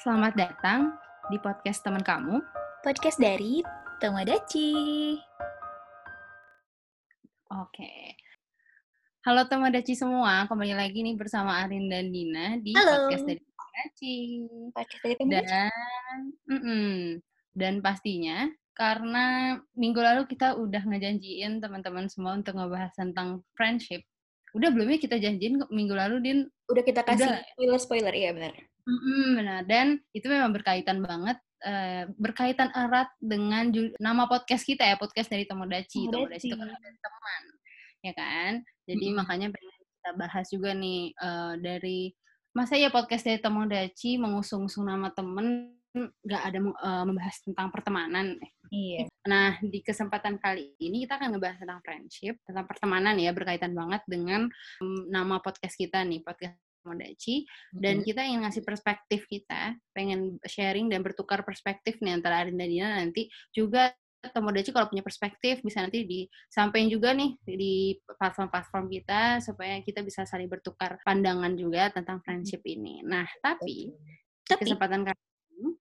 Selamat datang di podcast teman kamu. Podcast dari Tomodachi. Oke. Halo Tomodachi semua, kembali lagi nih bersama Arin dan Dina di Halo. podcast dari Tomodachi. Podcast dari Tomodachi. Dan, mm-mm. dan pastinya karena minggu lalu kita udah ngejanjiin teman-teman semua untuk ngebahas tentang friendship. Udah belum ya kita janjiin minggu lalu, Din? Udah kita kasih Udah. spoiler-spoiler, iya benar. Mm-mm, benar. Dan itu memang berkaitan banget, eh, berkaitan erat dengan nama podcast kita ya, podcast dari Tomodachi. Tomodachi itu kan teman, ya kan? Jadi Mm-mm. makanya pengen kita bahas juga nih eh, dari masa ya podcast dari Tomodachi mengusung-usung nama temen nggak ada eh, membahas tentang pertemanan. Iya. Nah, di kesempatan kali ini kita akan ngebahas tentang friendship, tentang pertemanan ya, berkaitan banget dengan mm, nama podcast kita nih, podcast Tomodachi dan kita ingin ngasih perspektif kita, pengen sharing dan bertukar perspektif nih antara Arin dan Dina nanti juga Tomodachi kalau punya perspektif bisa nanti disampaikan juga nih di platform-platform kita supaya kita bisa saling bertukar pandangan juga tentang friendship ini. Nah, tapi Tapi kesempatan kali ini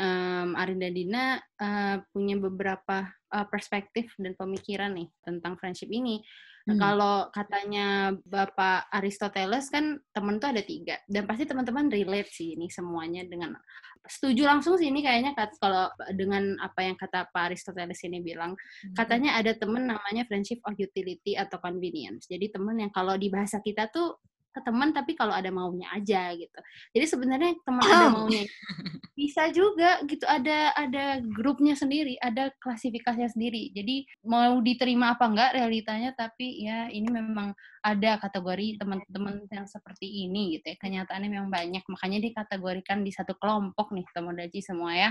em, Arin dan Dina eh, punya beberapa eh, perspektif dan pemikiran nih tentang friendship ini. Hmm. Kalau katanya Bapak Aristoteles kan temen tuh ada tiga dan pasti teman-teman relate sih ini semuanya dengan setuju langsung sih ini kayaknya kalau dengan apa yang kata Pak Aristoteles ini bilang katanya ada temen namanya friendship of utility atau convenience. Jadi temen yang kalau di bahasa kita tuh ke teman tapi kalau ada maunya aja gitu. Jadi sebenarnya teman ada maunya bisa juga gitu ada ada grupnya sendiri, ada klasifikasinya sendiri. Jadi mau diterima apa enggak realitanya tapi ya ini memang ada kategori teman-teman yang seperti ini gitu ya. Kenyataannya memang banyak, makanya dikategorikan di satu kelompok nih Tomodachi semua ya.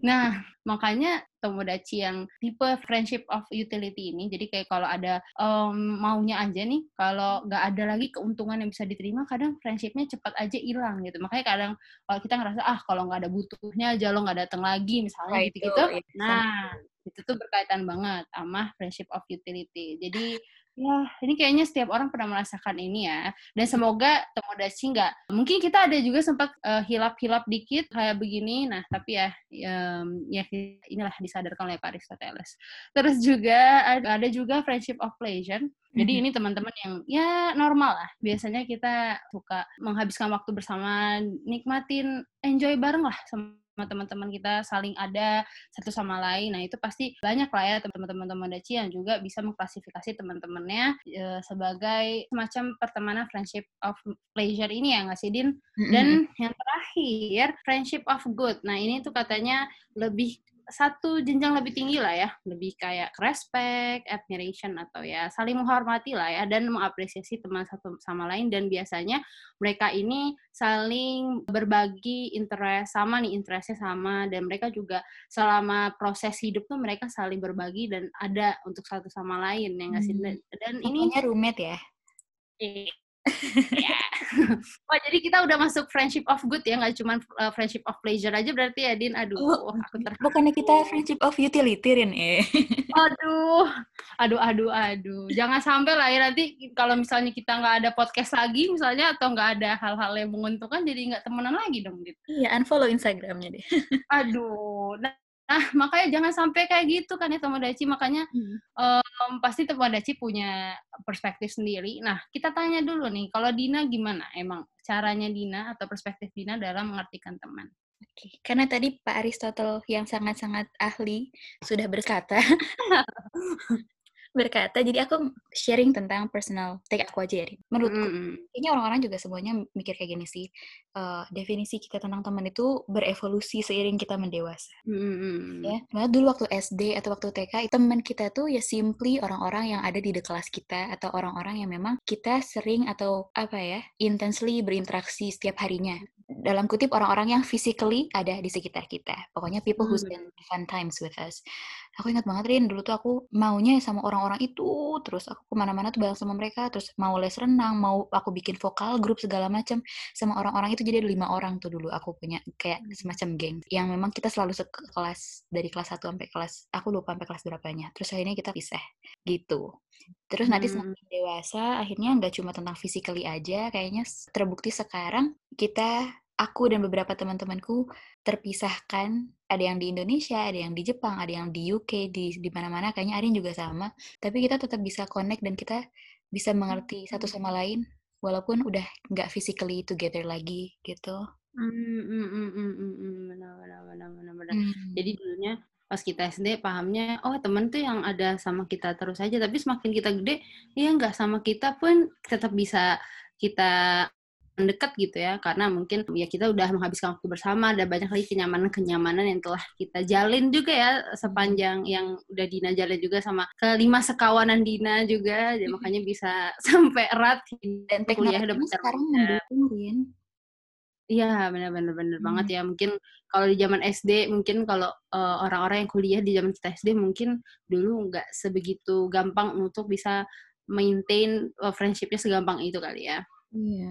Nah, makanya Tomodachi yang tipe friendship of utility ini, jadi kayak kalau ada em, maunya aja nih, kalau nggak ada lagi keuntungan yang bisa diterima, kadang friendshipnya cepat aja hilang gitu. Makanya kadang kalau kita ngerasa, ah kalau nggak ada butuhnya aja lo nggak datang lagi, misalnya itu, gitu-gitu. iya, Nah, itu tuh berkaitan banget sama friendship of utility. Jadi, ya ini kayaknya setiap orang pernah merasakan ini ya. Dan semoga Tomodachi nggak, mungkin kita ada juga sempat eh, hilap-hilap dikit kayak begini. Nah, tapi ya, em, ya inilah disadarkan oleh Pak Aristoteles. Terus juga ada ada juga friendship of pleasure. Jadi Mhm. ini teman-teman yang ya normal lah. Biasanya kita suka menghabiskan waktu bersama, nikmatin, enjoy bareng lah sama teman-teman kita saling ada satu sama lain. Nah, itu pasti banyak lah ya teman-teman Tomodachi yang juga bisa mengklasifikasi teman-temannya eh, sebagai semacam pertemanan friendship of pleasure ini ya nggak sih, Din? Dan yang terakhir, friendship of good. Nah, ini tuh katanya lebih satu jenjang lebih tinggi lah ya, lebih kayak respect, admiration atau ya saling menghormati lah ya dan mengapresiasi teman satu sama lain. Dan biasanya mereka ini saling berbagi interest sama nih interestnya sama. Dan mereka juga selama proses hidup tuh mereka saling berbagi dan ada untuk satu sama lain ya nggak sih? Hmm. dan, dan ini roommate ya. Ya. Wah, jadi kita udah masuk friendship of good ya, nggak cuma uh, friendship of pleasure aja berarti ya, Din. Aduh, Oh, aku ter... Bukannya kita friendship of utility, Rin, eh. Aduh, aduh, aduh, aduh. Jangan sampai lah ya nanti kalau misalnya kita nggak ada podcast lagi misalnya atau nggak ada hal-hal yang menguntungkan jadi nggak temenan lagi dong, gitu. Iya, unfollow Instagramnya deh. Aduh, nah, nah, makanya jangan sampai kayak gitu kan ya Tomodachi. Makanya em, pasti Tomodachi punya perspektif sendiri. Nah, kita tanya dulu nih, kalau Dina gimana emang caranya Dina atau perspektif Dina dalam mengartikan teman? Oke, Karena tadi Pak Aristotle yang sangat-sangat ahli sudah berkata, berkata, jadi aku sharing tentang personal take aku aja ya. Menurutku, Mm-mm. kayaknya orang-orang juga semuanya mikir kayak gini sih. Eh, definisi kita tentang teman itu berevolusi seiring kita mendewasa. Mm-mm. Ya, karena dulu waktu SD atau waktu TK, teman kita tuh ya simply orang-orang yang ada di the kelas kita atau orang-orang yang memang kita sering atau apa ya, intensely berinteraksi setiap harinya. Dalam kutip orang-orang yang physically ada di sekitar kita. Pokoknya people who Hmm. spend fun times with us. Aku ingat banget Rin, dulu tuh aku maunya sama orang-orang itu, terus aku ke mana-mana tuh bareng sama mereka, terus mau les renang, mau aku bikin vokal grup segala macam sama orang-orang itu jadi ada lima orang tuh dulu aku punya kayak semacam geng yang memang kita selalu sekelas dari kelas 1 sampai kelas aku lupa sampai kelas berapanya terus akhirnya kita pisah gitu terus nanti Hmm. semakin dewasa akhirnya nggak cuma tentang physically aja kayaknya terbukti sekarang kita aku dan beberapa teman-temanku terpisahkan. Ada yang di Indonesia, ada yang di Jepang, ada yang di UK, di di mana-mana. Kayaknya Arin juga sama. Tapi kita tetap bisa connect dan kita bisa mengerti satu sama lain walaupun udah nggak physically together lagi gitu. Hmm, hmm, hmm, hmm, hmm, hmm, benar, benar, benar, benar, benar. Hmm. Jadi dulunya pas kita SD pahamnya, oh temen tuh yang ada sama kita terus aja. Tapi semakin kita gede, ya nggak sama kita pun tetap bisa kita mendekat gitu ya. Karena mungkin ya kita udah menghabiskan waktu bersama, ada banyak lagi kenyamanan-kenyamanan yang telah kita jalin juga ya sepanjang yang udah Dina jalin juga sama kelima sekawanan Dina juga. Jadi makanya bisa sampai erat Dan kuliah udah sekarang mendukung. Iya, benar benar benar banget Hmm. ya. Mungkin kalau di zaman SD, mungkin kalau eh, orang-orang yang kuliah di zaman kita SD mungkin dulu nggak sebegitu gampang untuk bisa maintain eh, friendship-nya segampang itu kali ya. Iya,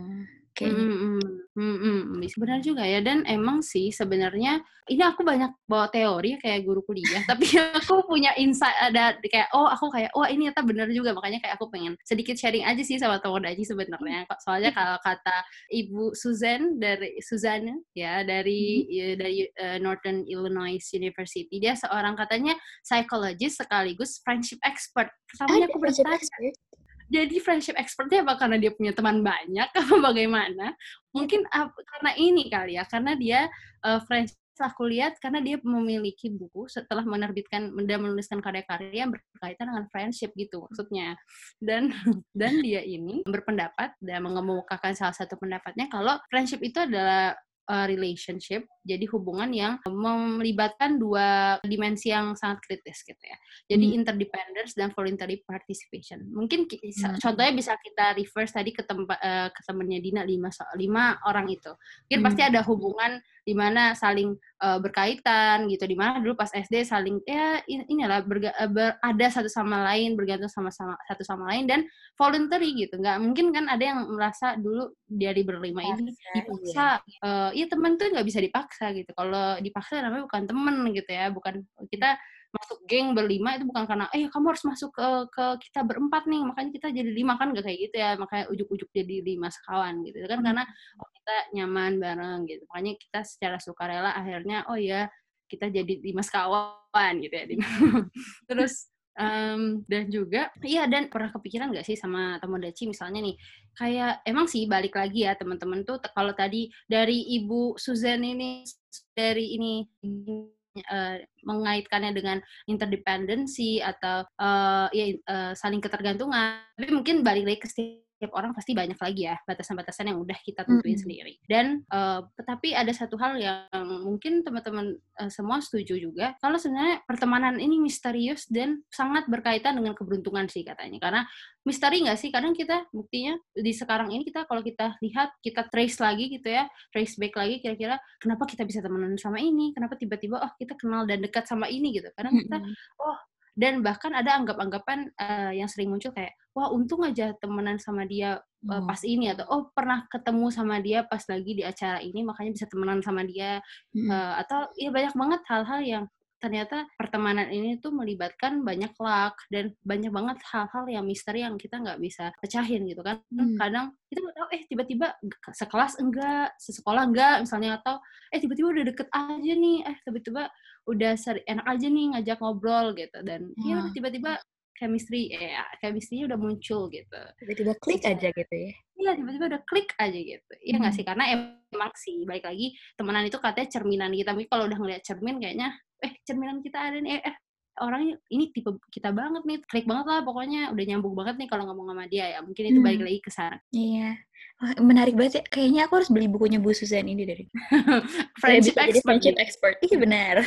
Mm, kayaknya. mm, mm, mm, mm. Benar juga ya. Dan emang sih sebenarnya ini aku banyak bawa teori kayak guru kuliah, tapi aku punya insight ada kayak oh aku kayak wah ini ternyata benar juga makanya kayak aku pengen sedikit sharing aja sih sama Daji sebenarnya. Kok Soalnya kalau kata Ibu Susan dari Suzanne ya dari ya, dari eh, Northern Illinois University dia seorang katanya psychologist sekaligus friendship expert. Pertamanya aku bertanya. Jadi friendship expertnya apa? Karena dia punya teman banyak apa bagaimana? Mungkin karena ini kali ya karena dia uh, friendship setelah aku lihat karena dia memiliki buku setelah menerbitkan dan menuliskan karya-karya yang berkaitan dengan friendship gitu maksudnya. Dan dan dia ini berpendapat dan mengemukakan salah satu pendapatnya kalau friendship itu adalah uh, relationship jadi hubungan yang melibatkan dua dimensi yang sangat kritis gitu ya jadi Hmm. interdependence dan voluntary participation. Mungkin Hmm. contohnya bisa kita reverse tadi ke tempat eh, ke temennya Dina lima so- lima orang itu. Mungkin Hmm. pasti ada hubungan di mana saling eh, berkaitan gitu. Di mana dulu pas SD saling ya in- inilah berga- eh, ber- ada satu sama lain bergantung sama sama satu sama lain dan voluntary gitu. Nggak mungkin kan ada yang merasa dulu dari berlima ini Dipaksa, dipaksa. Iya teman tuh nggak bisa dipaksa gitu. Kalau dipaksa namanya bukan temen gitu ya. Bukan kita masuk geng berlima itu bukan karena eh kamu harus masuk ke ke kita berempat nih makanya kita jadi lima kan gak kayak gitu ya makanya ujuk-ujuk jadi lima sekawan gitu. Kan karena oh, kita nyaman bareng gitu. Makanya kita secara sukarela akhirnya oh ya kita jadi lima sekawan gitu ya terus em, dan juga iya dan pernah kepikiran gak sih sama Tomodachi? Misalnya nih kayak emang sih balik lagi ya teman-teman tuh kalau tadi dari Ibu Susan ini dari ini eh, mengaitkannya dengan interdependency atau eh, ya eh, saling ketergantungan. Tapi mungkin balik lagi ke setiap orang pasti banyak lagi ya batasan-batasan yang udah kita tentuin Mm-mm. sendiri. Dan eh, tetapi ada satu hal yang mungkin teman-teman eh, semua setuju juga kalau sebenarnya pertemanan ini misterius dan sangat berkaitan dengan keberuntungan sih katanya. Karena misteri nggak sih? Kadang kita buktinya di sekarang ini kita kalau kita lihat kita trace lagi gitu ya trace back lagi kira-kira kenapa kita bisa temenan sama ini? Kenapa tiba-tiba oh kita kenal dan dekat sama ini? gitu. Kadang kita Mm-mm. Dan bahkan ada anggap-anggapan eh, yang sering muncul kayak wah untung aja temenan sama dia Oh. pas ini atau oh pernah ketemu sama dia pas lagi di acara ini makanya bisa temenan sama dia Mm-mm. Eh, atau ya banyak banget hal-hal yang ternyata pertemanan ini tuh melibatkan banyak luck dan banyak banget hal-hal yang misteri yang kita nggak bisa pecahin gitu kan Hmm. kadang kita nggak tahu eh tiba-tiba sekelas enggak sesekolah enggak misalnya atau eh tiba-tiba udah deket aja nih eh tiba-tiba udah seri, enak aja nih ngajak ngobrol gitu dan ya udah Hmm. tiba-tiba chemistry eh chemistry udah muncul gitu Tiba-tiba klik aja gitu ya. Iya tiba-tiba udah klik aja gitu. Iya nggak Hmm. sih? Karena emang sih balik lagi temenan itu katanya cerminan kita. Tapi kalau udah ngeliat cermin kayaknya eh cerminan kita ada nih. Eh, eh orangnya ini tipe kita banget nih. Klik banget lah pokoknya udah nyambung banget nih kalau ngomong sama dia ya. Mungkin itu balik Hmm. lagi ke sana. Iya. Wah, menarik banget ya. Kayaknya aku harus beli bukunya Bu Susan ini dari. Friendship bisa jadi expert. friendship expert. Iya benar.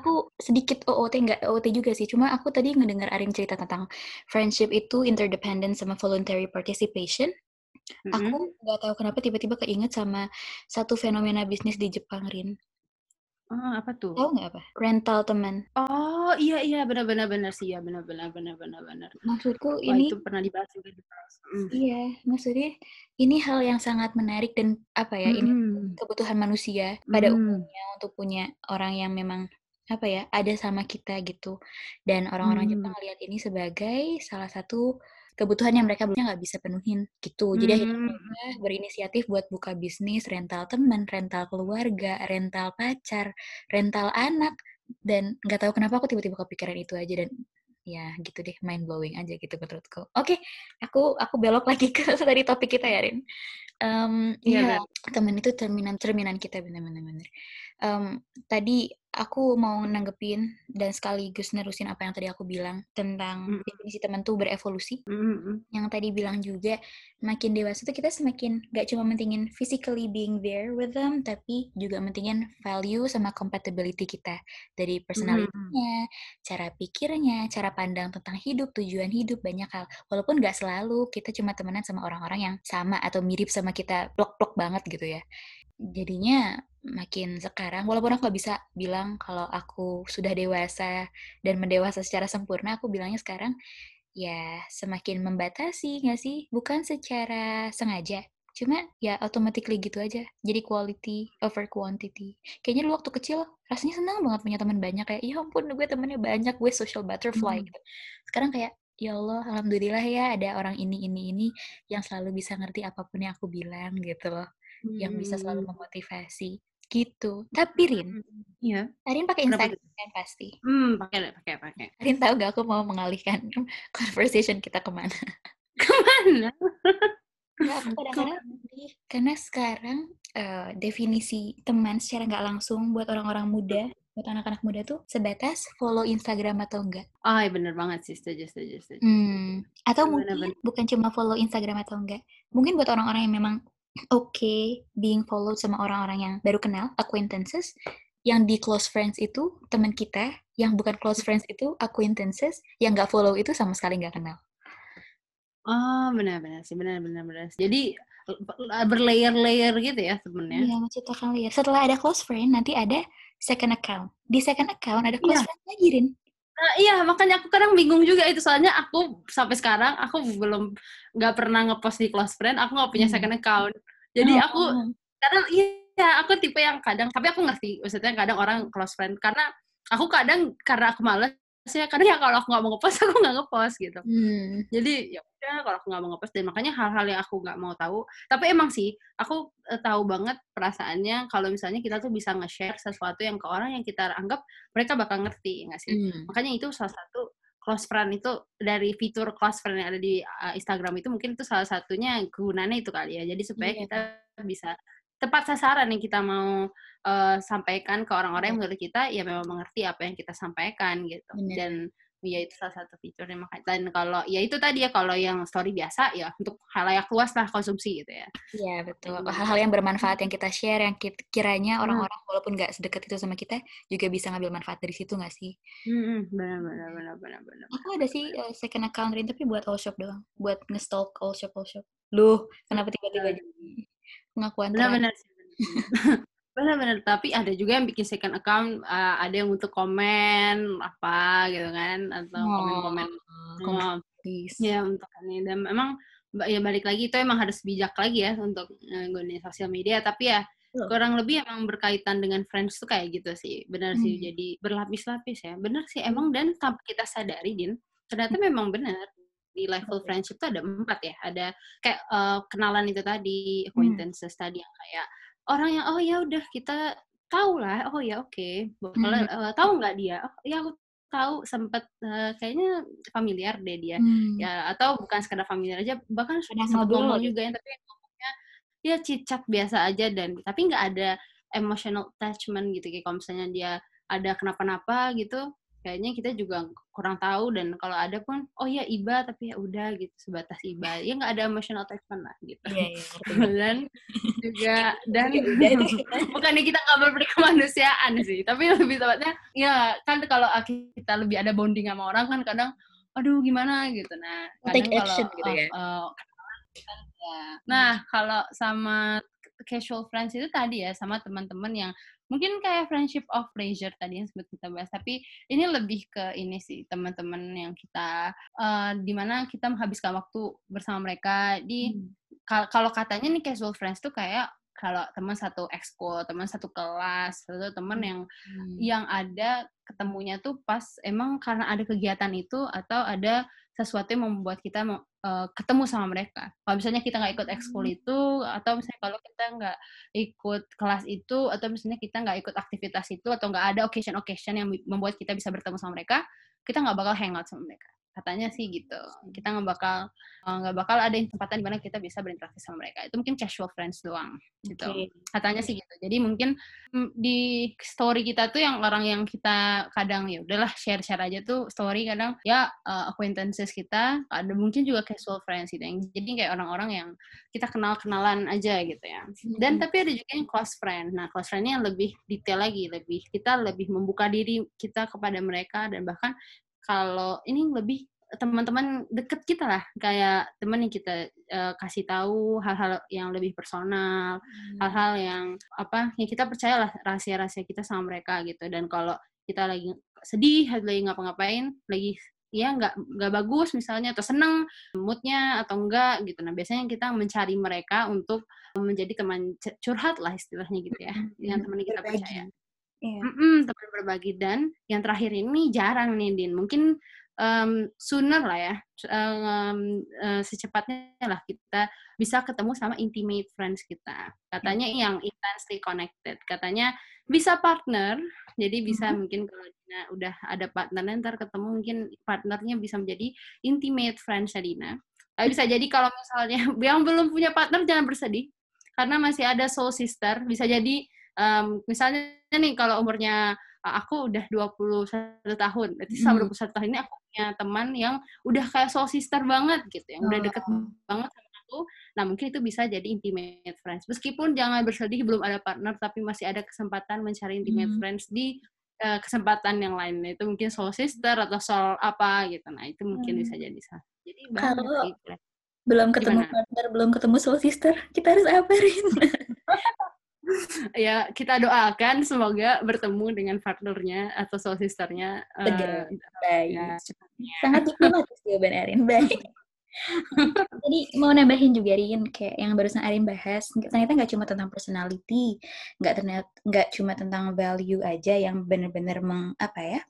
aku sedikit OOT nggak OOT juga sih. Cuma aku tadi ngedengar Arin cerita tentang friendship itu interdependent sama voluntary participation. Mm-mm. Aku nggak tahu kenapa tiba-tiba keinget sama satu fenomena bisnis di Jepang, Rin. Oh, apa tuh? Tahu nggak apa? Rental teman. Oh iya iya benar-benar benar sih ya benar-benar benar-benar benar. Maksudku Wah ini itu pernah dibahas juga di. Mm. Iya, maksudnya ini hal yang sangat menarik dan apa ya, ini Mm-mm. kebutuhan manusia pada Mm. umumnya untuk punya orang yang memang apa ya, ada sama kita gitu. Dan orang-orang Mm. Jepang lihat ini sebagai salah satu kebutuhan yang mereka belum nggak bisa penuhin gitu. Jadi akhirnya Hmm. berinisiatif buat buka bisnis, rental teman, rental keluarga, rental pacar, rental anak, dan nggak tahu kenapa aku tiba-tiba kepikiran itu aja dan ya gitu deh mind blowing aja gitu menurutku. Oke, aku aku belok lagi ke tadi topik kita ya Rin. Um, Iya, ya teman itu cerminan cerminan kita bener-bener bener. Um, tadi aku mau nanggepin dan sekaligus nerusin apa yang tadi aku bilang tentang Mm. definisi teman tuh berevolusi. Mm, mm, mm. Yang tadi bilang juga makin dewasa tuh kita semakin gak cuma mentingin physically being there with them, tapi juga mentingin value sama compatibility kita dari personality-nya, cara pikirnya, cara pandang tentang hidup, tujuan hidup, banyak hal. Walaupun gak selalu kita cuma temenan sama orang-orang yang sama atau mirip sama kita plok-plok banget gitu ya. Jadinya makin sekarang, walaupun aku gak bisa bilang kalau aku sudah dewasa dan mendewasa secara sempurna, aku bilangnya sekarang ya semakin membatasi nggak sih? Bukan secara sengaja, cuma ya automatically gitu aja. Jadi quality over quantity. Kayaknya dulu waktu kecil rasanya senang banget punya teman banyak kayak, ya ampun gue temennya banyak, gue social butterfly Hmm. gitu. Sekarang kayak, ya Allah, alhamdulillah ya ada orang ini ini ini yang selalu bisa ngerti apa pun yang aku bilang gitu loh, yang bisa selalu Hmm. memotivasi gitu. Tapi Rin, Iya. Rin pakai? Instagram kan pasti. Hmm, pakai pakai pakai. Rin tahu gak aku mau mengalihkan conversation kita ke mana? Mana? Ya, kadang-kadang. Karena sekarang eh, definisi teman secara nggak langsung buat orang-orang muda, buat anak-anak muda tuh sebatas follow Instagram atau enggak. Oh, iya bener banget sih, setuju, setuju, setuju. Hmm. Atau mungkin Bener-bener. bukan cuma follow Instagram atau enggak. Mungkin buat orang-orang yang memang oke being followed sama orang-orang yang baru kenal, acquaintances, yang di close friends itu teman kita, yang bukan close friends itu acquaintances, yang nggak follow itu sama sekali nggak kenal. Oh, benar-benar sih, benar-benar benar. Jadi l- berlayer-layer gitu ya temennya. Iya, menciptakan layer. Setelah ada close friend, nanti ada second account. Di second account ada close Iya. friend lagi, Rin. Nah, iya, makanya aku kadang bingung juga itu. Soalnya aku sampai sekarang aku belum nggak pernah ngepost di close friend, aku nggak punya Hmm. second account. Jadi Oh, aku kadang iya, aku tipe yang kadang tapi aku ngerti. Maksudnya kadang orang close friend. Karena aku kadang karena aku males ya kadang ya kalau aku nggak mau ngepost aku nggak ngepost gitu. Hmm. Jadi ya udah kalau aku nggak mau ngepost dan makanya hal-hal yang aku nggak mau tahu. Tapi emang sih aku eh, tahu banget perasaannya kalau misalnya kita tuh bisa nge-share sesuatu yang ke orang yang kita anggap mereka bakal ngerti nggak sih. Hmm. Makanya itu salah satu close friend itu dari fitur close friend yang ada di uh, Instagram itu mungkin itu salah satunya gunanya itu kali ya. Jadi supaya Iya. kita bisa tepat sasaran yang kita mau uh, sampaikan ke orang-orang yang Iya. menurut kita ya memang mengerti apa yang kita sampaikan gitu. Benar. Dan ya itu salah satu fiturnya makanya dan kalau ya itu tadi ya kalau yang story biasa ya untuk halayak luas lah konsumsi gitu ya. Iya, betul. Hmm. Hal-hal yang bermanfaat yang kita share, yang kiranya Hmm. orang-orang walaupun nggak sedekat itu sama kita, juga bisa ngambil manfaat dari situ nggak sih? Hmm, benar benar benar benar benar. Aku ada sih eh, second account Rin, tapi buat all shop doang. Buat nge-stalk all shop, all shop. Loh, kenapa tiba-tiba jadi pengakuan? Benar-benar sih. Benar-benar. Tapi ada juga yang bikin second account, uh, ada yang untuk komen apa gitu kan, atau komen-komen. Oh, Oh, ya untuk ini dan memang ya balik lagi itu emang harus bijak lagi ya untuk uh, gunain sosial media. Tapi ya kurang lebih emang berkaitan dengan friends tuh kayak gitu sih. Benar sih. Hmm. Jadi berlapis-lapis ya. Benar sih emang dan tanpa kita sadari din, ternyata memang benar di level friendship tuh ada empat ya. Ada kayak uh, kenalan itu tadi, Hmm. acquaintances tadi yang kayak orang yang oh ya udah kita tahu lah. Oh ya oke. Kalau Hmm. uh, tahu nggak dia? Oh ya aku tahu sempet uh, kayaknya familiar deh dia. Hmm. Ya atau bukan sekedar familiar aja, bahkan Pernah sempet ngobrol gitu. juga ya, tapi ngomongnya ya cicat biasa aja dan tapi nggak ada emotional attachment gitu kayak kalau misalnya dia ada kenapa-napa gitu kayaknya kita juga kurang tahu dan kalau ada pun oh ya iba tapi ya udah gitu sebatas iba ya nggak ada emotional attachment lah gitu Iya, iya, ngerti. dan juga dan bukannya kita nggak berperi kemanusiaan sih tapi lebih tepatnya ya kan kalau kita lebih ada bonding sama orang kan kadang aduh gimana gitu nah kadang Take kalau action gitu eh, ya. kan ya. nah kalau sama casual friends itu tadi ya sama teman-teman yang mungkin kayak friendship of pleasure tadi yang sempat kita bahas tapi ini lebih ke ini sih teman-teman yang kita eh, di mana kita menghabiskan waktu bersama mereka di Hmm. kal- kalau katanya nih casual friends tuh kayak kalau teman satu ekskul, teman satu kelas, atau teman yang Hmm. yang ada ketemunya tuh pas emang karena ada kegiatan itu atau ada sesuatu yang membuat kita uh, ketemu sama mereka. Kalau misalnya kita nggak ikut ekskul hmm. itu, atau misalnya kalau kita nggak ikut kelas itu, atau misalnya kita nggak ikut aktivitas itu, atau nggak ada occasion-occasion yang membuat kita bisa bertemu sama mereka, kita nggak bakal hangout sama mereka katanya sih gitu. Kita nggak bakal eh, nggak bakal ada kesempatan di mana kita bisa berinteraksi sama mereka. Itu mungkin casual friends doang gitu. Okay. katanya sih gitu. Jadi mungkin mm, di story kita tuh yang orang yang kita kadang ya udahlah share share aja tuh story kadang ya uh, acquaintances kita ada mungkin juga casual friends gitu. Yang jadi kayak orang-orang yang kita kenal kenalan aja gitu ya. Dan hmm. tapi ada juga yang close friend. Nah close friendnya yang lebih detail lagi lebih kita lebih membuka diri kita kepada mereka dan bahkan kalau ini lebih teman-teman deket kita lah kayak teman yang kita uh, kasih tahu hal-hal yang lebih personal hmm. hal-hal hmm. yang apa yang kita percayalah rahasia-rahasia kita sama mereka gitu dan kalau kita lagi sedih lagi ngapa-ngapain lagi ya nggak nggak bagus misalnya atau seneng moodnya atau enggak gitu nah biasanya kita mencari mereka untuk menjadi teman curhat lah istilahnya gitu ya hmm. dengan teman kita percaya Yeah. Mm-mm, teman berbagi dan yang terakhir ini jarang nih Din. Mungkin um, sooner lah ya, um, uh, secepatnya lah kita bisa ketemu sama intimate friends kita. Katanya mm. yang intensely connected. Katanya bisa partner, jadi bisa mm-hmm. mungkin kalau Dina udah ada partner ntar ketemu mungkin partnernya bisa menjadi intimate friends Dina. Tapi bisa jadi kalau misalnya yang belum punya partner jangan bersedih karena masih ada soul sister. Bisa jadi um, misalnya nih kalau umurnya aku udah 21 tahun. Berarti selama hmm. 21 tahun ini aku punya teman yang udah kayak soul sister banget gitu, yang udah deket oh. banget sama aku. Nah, mungkin itu bisa jadi intimate friends. Meskipun jangan bersedih belum ada partner, tapi masih ada kesempatan mencari intimate hmm. friends di uh, kesempatan yang lain. Itu mungkin soul sister atau soul apa gitu. Nah, itu mungkin hmm. bisa jadi sah. Jadi kalau gitu. belum ketemu Gimana? partner, belum ketemu soul sister, kita harus apa, Rin? ya kita doakan semoga bertemu dengan partnernya atau soul sisternya uh, baik. ya, sangat diplomatis jawaban Erin. Baik. Jadi mau nambahin juga Rin kayak yang barusan Arin bahas ternyata nggak cuma tentang personality nggak ternyata nggak cuma tentang value aja yang benar-benar meng apa ya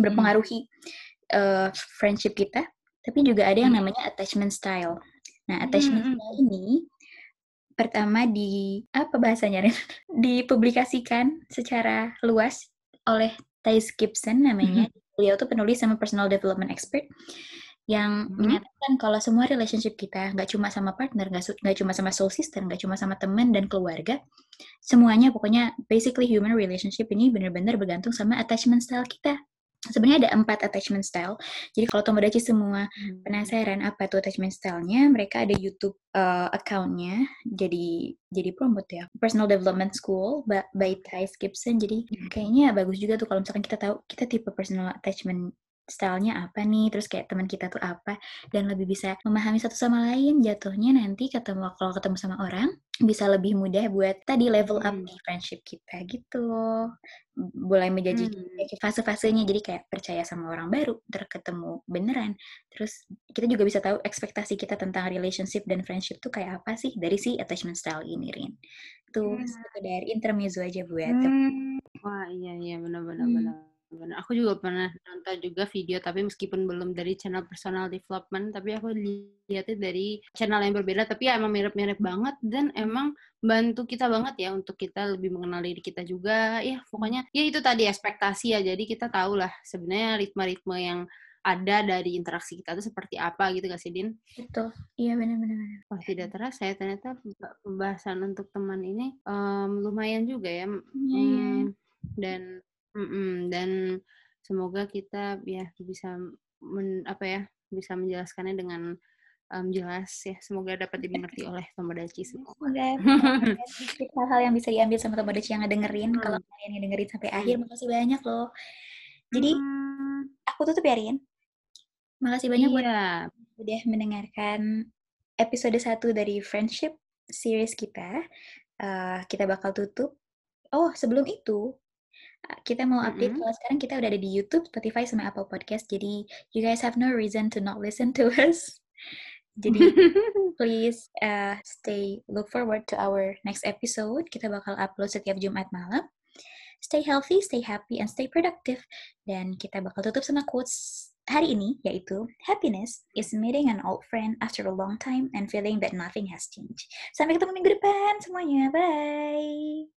berpengaruhi uh, friendship kita tapi juga ada yang hmm. namanya attachment style. Nah attachment hmm. style ini pertama di apa bahasanya dipublikasikan secara luas oleh Thais Gibson namanya. Mm-hmm. Beliau tuh penulis sama personal development expert yang mm-hmm. menyatakan kalau semua relationship kita nggak cuma sama partner, nggak cuma sama soul sister, nggak cuma sama teman dan keluarga, semuanya pokoknya basically human relationship ini benar-benar bergantung sama attachment style kita sebenarnya ada empat attachment style. Jadi kalau Tomodachi semua hmm. penasaran apa tuh attachment style-nya, mereka ada YouTube uh, account-nya. Jadi jadi promote ya. Personal Development School by Thais Gibson. Jadi hmm. kayaknya bagus juga tuh kalau misalkan kita tahu kita tipe personal attachment stylenya apa nih, terus kayak teman kita tuh apa, dan lebih bisa memahami satu sama lain, jatuhnya nanti ketemu kalau ketemu sama orang, bisa lebih mudah buat tadi level up hmm. friendship kita gitu. Mulai menjadi hmm. fase-fasenya, jadi kayak percaya sama orang baru, terketemu beneran. Terus kita juga bisa tahu ekspektasi kita tentang relationship dan friendship tuh kayak apa sih dari si attachment style ini, Rin. Tuh, hmm. sekedar intermezzo aja buat. Hmm. Wah, iya, iya, benar-benar. Hmm. benar benar aku juga pernah nonton juga video tapi meskipun belum dari channel personal development tapi aku lihatnya dari channel yang berbeda tapi ya emang mirip-mirip banget dan emang bantu kita banget ya untuk kita lebih mengenal diri kita juga ya pokoknya ya itu tadi ekspektasi ya jadi kita tahu lah sebenarnya ritme-ritme yang ada dari interaksi kita itu seperti apa gitu gak sih Din? Betul, iya benar-benar. Wah tidak terasa ya ternyata pembahasan untuk teman ini um, lumayan juga ya. Iya, hmm, dan Mm-mm, dan semoga kita ya bisa men, apa ya bisa menjelaskannya dengan um, jelas ya. Semoga dapat dimengerti oleh Tomodachi semua. Semoga hal-hal yang bisa diambil sama Tomodachi yang ngedengerin. Hmm. Kalau kalian yang dengerin sampai hmm. akhir, makasih banyak loh. Jadi hmm. aku tutup ya Rian. Makasih banyak iya. buat udah mendengarkan episode 1 dari Friendship series kita. Uh, kita bakal tutup. Oh, sebelum itu, kita mau update mm -hmm. kalau sekarang kita udah ada di YouTube, Spotify, sama Apple Podcast. Jadi you guys have no reason to not listen to us. Jadi please uh, stay look forward to our next episode. Kita bakal upload setiap Jumat malam. Stay healthy, stay happy, and stay productive. Dan kita bakal tutup sama quotes hari ini yaitu happiness is meeting an old friend after a long time and feeling that nothing has changed. Sampai ketemu minggu depan semuanya. Bye.